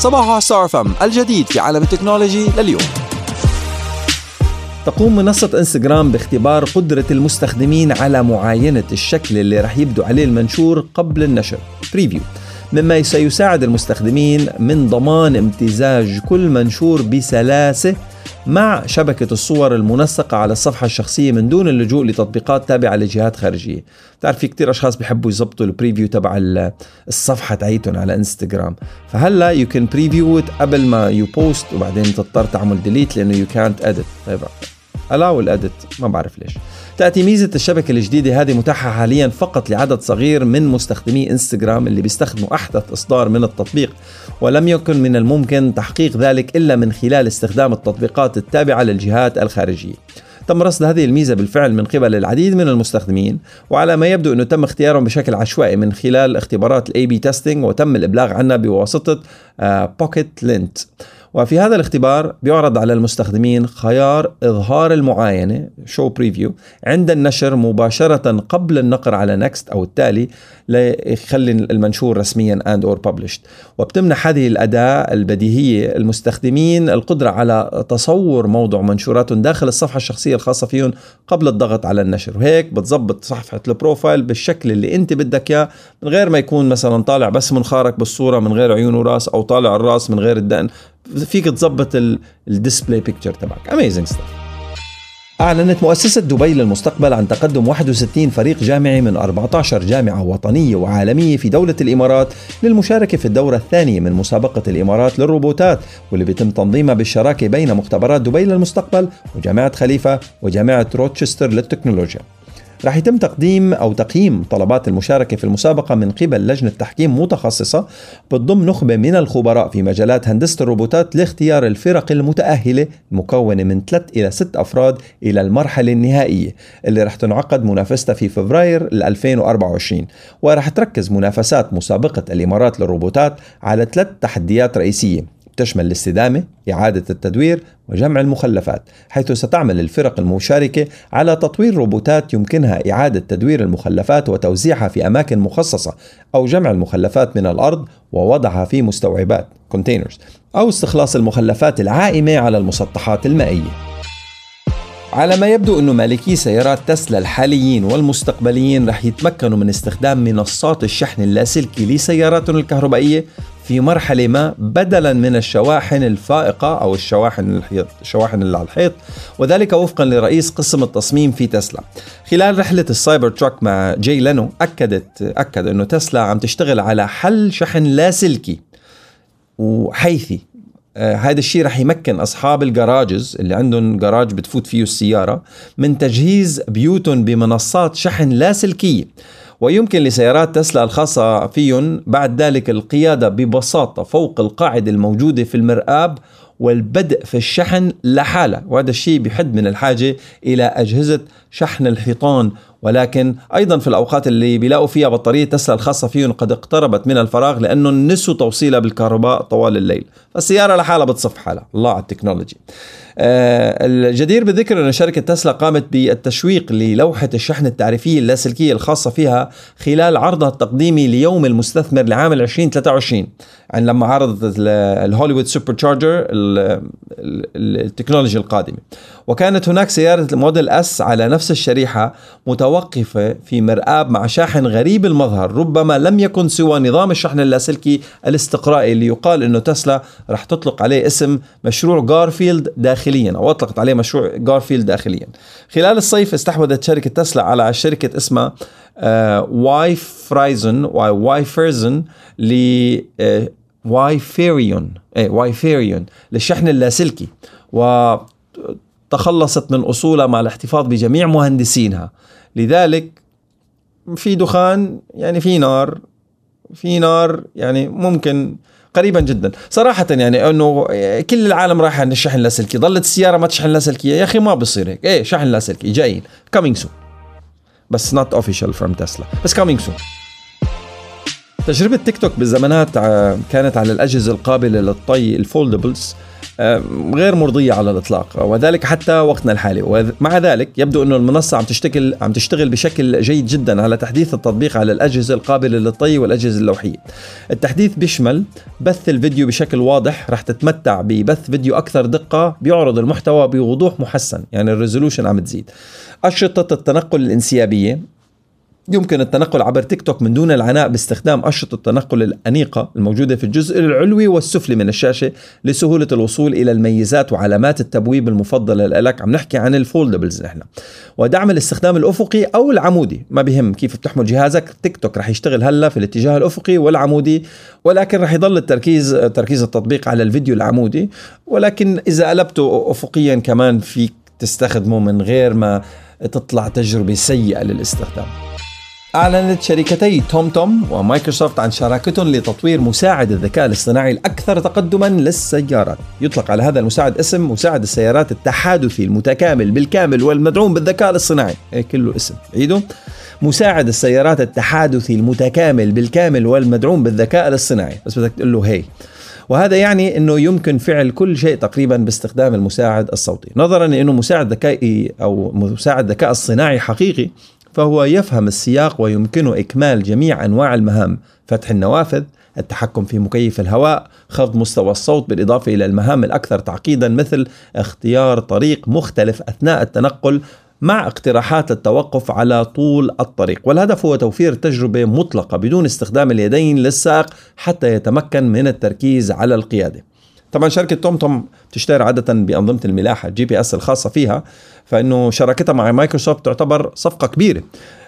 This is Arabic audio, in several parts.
صباح Star FM الجديد في عالم technology لليوم. تقوم منصة انستغرام باختبار قدرة المستخدمين على معاينة الشكل اللي رح يبدو عليه المنشور قبل النشر. preview مما سيساعد المستخدمين من ضمان امتزاج كل منشور بسلاسة مع شبكة الصور المنسقة على الصفحة الشخصية من دون اللجوء لتطبيقات تابعة لجهات خارجية. بتعرف في كتير أشخاص بيحبوا يزبطوا ال preview تبع الصفحة تاعيتهم على انستغرام فهلا you can preview قبل ما you post وبعدين تضطر تعمل delete لأنه يو كانت اديت طيب. allow ال edit ما بعرف ليش. تأتي ميزة الشبكة الجديدة هذه متاحة حاليا فقط لعدد صغير من مستخدمي إنستغرام اللي بيستخدموا أحدث إصدار من التطبيق ولم يكن من الممكن تحقيق ذلك إلا من خلال استخدام التطبيقات التابعة للجهات الخارجية. تم رصد هذه الميزة بالفعل من قبل العديد من المستخدمين وعلى ما يبدو أنه تم اختيارهم بشكل عشوائي من خلال اختبارات ال A/B testing وتم الإبلاغ عنها بواسطة Pocket-lint وفي هذا الاختبار بيعرض على المستخدمين خيار إظهار المعاينة show preview عند النشر مباشرة قبل النقر على next أو التالي ليخلي المنشور رسميا and or published. وبتمنح هذه الأداة البديهية المستخدمين القدرة على تصور موضوع منشوراتهم داخل الصفحة الشخصية الخاصة فيهم قبل الضغط على النشر. وهيك بتظبط صفحة ال profile بالشكل اللي أنت بدك إياه من غير ما يكون مثلا طالع بس منخارك بالصورة من غير عيون وراس أو طالع الراس من غير الدقن. فيك تظبط ال display picture تبعك. Amazing stuff أعلنت مؤسسة دبي للمستقبل عن تقدم 61 فريق جامعي من 14 جامعة وطنية وعالمية في دولة الإمارات للمشاركة في الدورة الثانية من مسابقة الإمارات للروبوتات واللي بيتم تنظيمها بالشراكة بين مختبرات دبي للمستقبل وجامعة خليفة وجامعة روتشستر للتكنولوجيا. راح يتم تقديم أو تقييم طلبات المشاركة في المسابقة من قبل لجنة تحكيم متخصصة بتضم نخبة من الخبراء في مجالات هندسة الروبوتات لاختيار الفرق المتأهلة المكونة من ثلاث إلى ست أفراد إلى المرحلة النهائية اللي راح تنعقد منافستها في فبراير 2024 وراح تركز منافسات مسابقة الإمارات للروبوتات على ثلاث تحديات رئيسية. تشمل الاستدامة، إعادة التدوير وجمع المخلفات، حيث ستعمل الفرق المشاركة على تطوير روبوتات يمكنها إعادة تدوير المخلفات وتوزيعها في أماكن مخصصة، أو جمع المخلفات من الأرض ووضعها في مستوعبات containers، أو استخلاص المخلفات العائمة على المسطحات المائية. على ما يبدو أنه مالكي سيارات تسلا الحاليين والمستقبليين رح يتمكنوا من استخدام منصات الشحن اللاسلكي لسياراتهم الكهربائية في مرحلة ما بدلا من الشواحن الفائقة أو الشواحن الحيط الشواحن اللي على الحيط وذلك وفقا لرئيس قسم التصميم في تسلا. خلال رحلة ال Cybertruck مع Jay Leno أكدت أكد أنه تسلا عم تشتغل على حل شحن لاسلكي وحثي. آه هذا الشيء رح يمكن أصحاب ال garages اللي عندهم جراج بتفوت فيه السيارة من تجهيز بيوتهم بمنصات شحن لاسلكيه ويمكن لسيارات تسلا الخاصة فيهم بعد ذلك القيادة ببساطة فوق القاعدة الموجودة في المرآب والبدء في الشحن لحالة وهذا الشيء بحد من الحاجة إلى أجهزة شحن الحيطان. ولكن أيضا في الأوقات اللي بيلاقوا فيها بطارية تسلا الخاصة فيهم قد اقتربت من الفراغ لانهم نسوا توصيلها بالكهرباء طوال الليل. فالسيارة لحالها بتصف حالها. الله على التكنولوجي. آه الجدير بالذكر أن شركة تسلا قامت بالتشويق للوحة الشحن التعريفية اللاسلكية الخاصة فيها خلال عرضها التقديمي ليوم المستثمر لعام 2023 يعني لما عرضت ال Hollywood Supercharger التكنولوجيا القادمة. وكانت هناك سيارة Model S على نفس الشريحة متوقفة في مرآب مع شاحن غريب المظهر ربما لم يكن سوى نظام الشحن اللاسلكي الاستقرائي اللي يقال إنه تسلا رح تطلق عليه اسم مشروع جارفيلد داخليا أو أطلقت عليه مشروع جارفيلد داخليا. خلال الصيف استحوذت شركة تسلا على شركة اسمها واي فريزن واي فيرزن ل واي فيريون إيه واي فيريون للشحن اللاسلكي. و تخلصت من أصولها مع الاحتفاظ بجميع مهندسينها. لذلك في دخان يعني في نار في نار يعني ممكن قريبا جدا. صراحة يعني إنه كل العالم رايح عن الشحن اللاسلكي ضلت السيارة ما تشحن لاسلكية يا أخي ما بصير هيك. إيه شحن لاسلكي جايين. Coming soon. بس not official from تسلا بس coming soon. تجربة تيك توك بالزمانات كانت على الأجهزة القابلة للطي ال foldables غير مرضية على الإطلاق. وذلك حتى وقتنا الحالي. ومع ذلك يبدو أن المنصة عم تشتغل عم تشتغل بشكل جيد جدا على تحديث التطبيق على الأجهزة القابلة للطي والأجهزة اللوحية. التحديث بيشمل بث الفيديو بشكل واضح رح تتمتع ببث فيديو أكثر دقة بيعرض المحتوى بوضوح محسن. يعني ال resolution عم تزيد. أشرطة التنقل الانسيابية يمكن التنقل عبر تيك توك من دون العناء باستخدام أشرطة التنقل الأنيقة الموجودة في الجزء العلوي والسفلي من الشاشة لسهولة الوصول إلى الميزات وعلامات التبويب المفضلة لك. عم نحكي عن ال foldables نحن. ودعم الاستخدام الأفقي أو العمودي. ما بهم كيف بتحمل جهازك تيك توك رح يشتغل هلا في الاتجاه الأفقي والعمودي ولكن رح يضل التركيز تركيز التطبيق على الفيديو العمودي. ولكن إذا قلبته أفقيا كمان فيك تستخدمه من غير ما تطلع تجربة سيئة للاستخدام. أعلنت شركتي توم توم ومايكروسوفت عن شراكتهم لتطوير مساعد الذكاء الاصطناعي الأكثر تقدما للسيارات. يطلق على هذا المساعد اسم مساعد السيارات التحادثي المتكامل بالكامل والمدعوم بالذكاء الاصطناعي. هيك كله اسم. عيدوا مساعد السيارات التحادثي المتكامل بالكامل والمدعوم بالذكاء الاصطناعي. بس بدك تقول له هي. وهذا يعني إنه يمكن فعل كل شيء تقريبا باستخدام المساعد الصوتي. نظرا لأنه مساعد ذكائي أو مساعد ذكاء اصطناعي حقيقي فهو يفهم السياق ويمكنه إكمال جميع أنواع المهام. فتح النوافذ التحكم في مكيف الهواء خفض مستوى الصوت بالإضافة إلى المهام الأكثر تعقيدا مثل اختيار طريق مختلف أثناء التنقل مع اقتراحات للتوقف على طول الطريق. والهدف هو توفير تجربة مطلقة بدون استخدام اليدين للسائق حتى يتمكن من التركيز على القيادة. طبعا شركة توم توم تشتهر عادة بأنظمة الملاحة GPS الخاصة فيها فإنه شراكتها مع مايكروسوفت تعتبر صفقة كبيرة.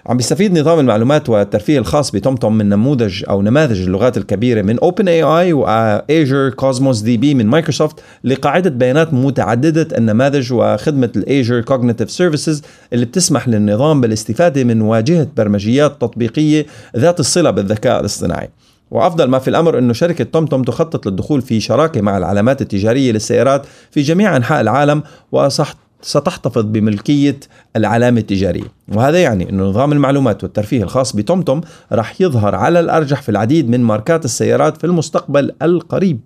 عم بيستفيد نظام المعلومات والترفيه الخاص بتوم توم من نموذج أو نماذج اللغات الكبيرة من OpenAI و Azure Cosmos DB من مايكروسوفت لقاعدة بيانات متعددة النماذج وخدمة ال Azure Cognitive Services اللي بتسمح للنظام بالاستفادة من واجهة برمجيات تطبيقية ذات الصلة بالذكاء الاصطناعي. وأفضل ما في الأمر إنه شركة توم توم تخطط للدخول في شراكة مع العلامات التجارية للسيارات في جميع أنحاء العالم وصح ستحتفظ بملكية العلامة التجارية. وهذا يعني أن نظام المعلومات والترفيه الخاص بتومتوم راح يظهر على الأرجح في العديد من ماركات السيارات في المستقبل القريب.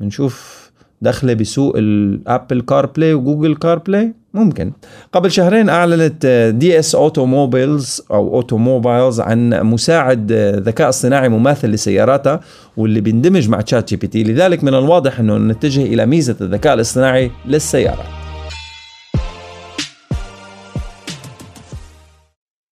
بنشوف دخله بسوق ال Apple CarPlay و Google CarPlay ممكن. قبل شهرين أعلنت DS Automobiles أو Automobiles عن مساعد ذكاء اصطناعي مماثل لسياراتها واللي بيندمج مع ChatGPT لذلك من الواضح إنه نتجه إلى ميزة الذكاء الاصطناعي للسيارة.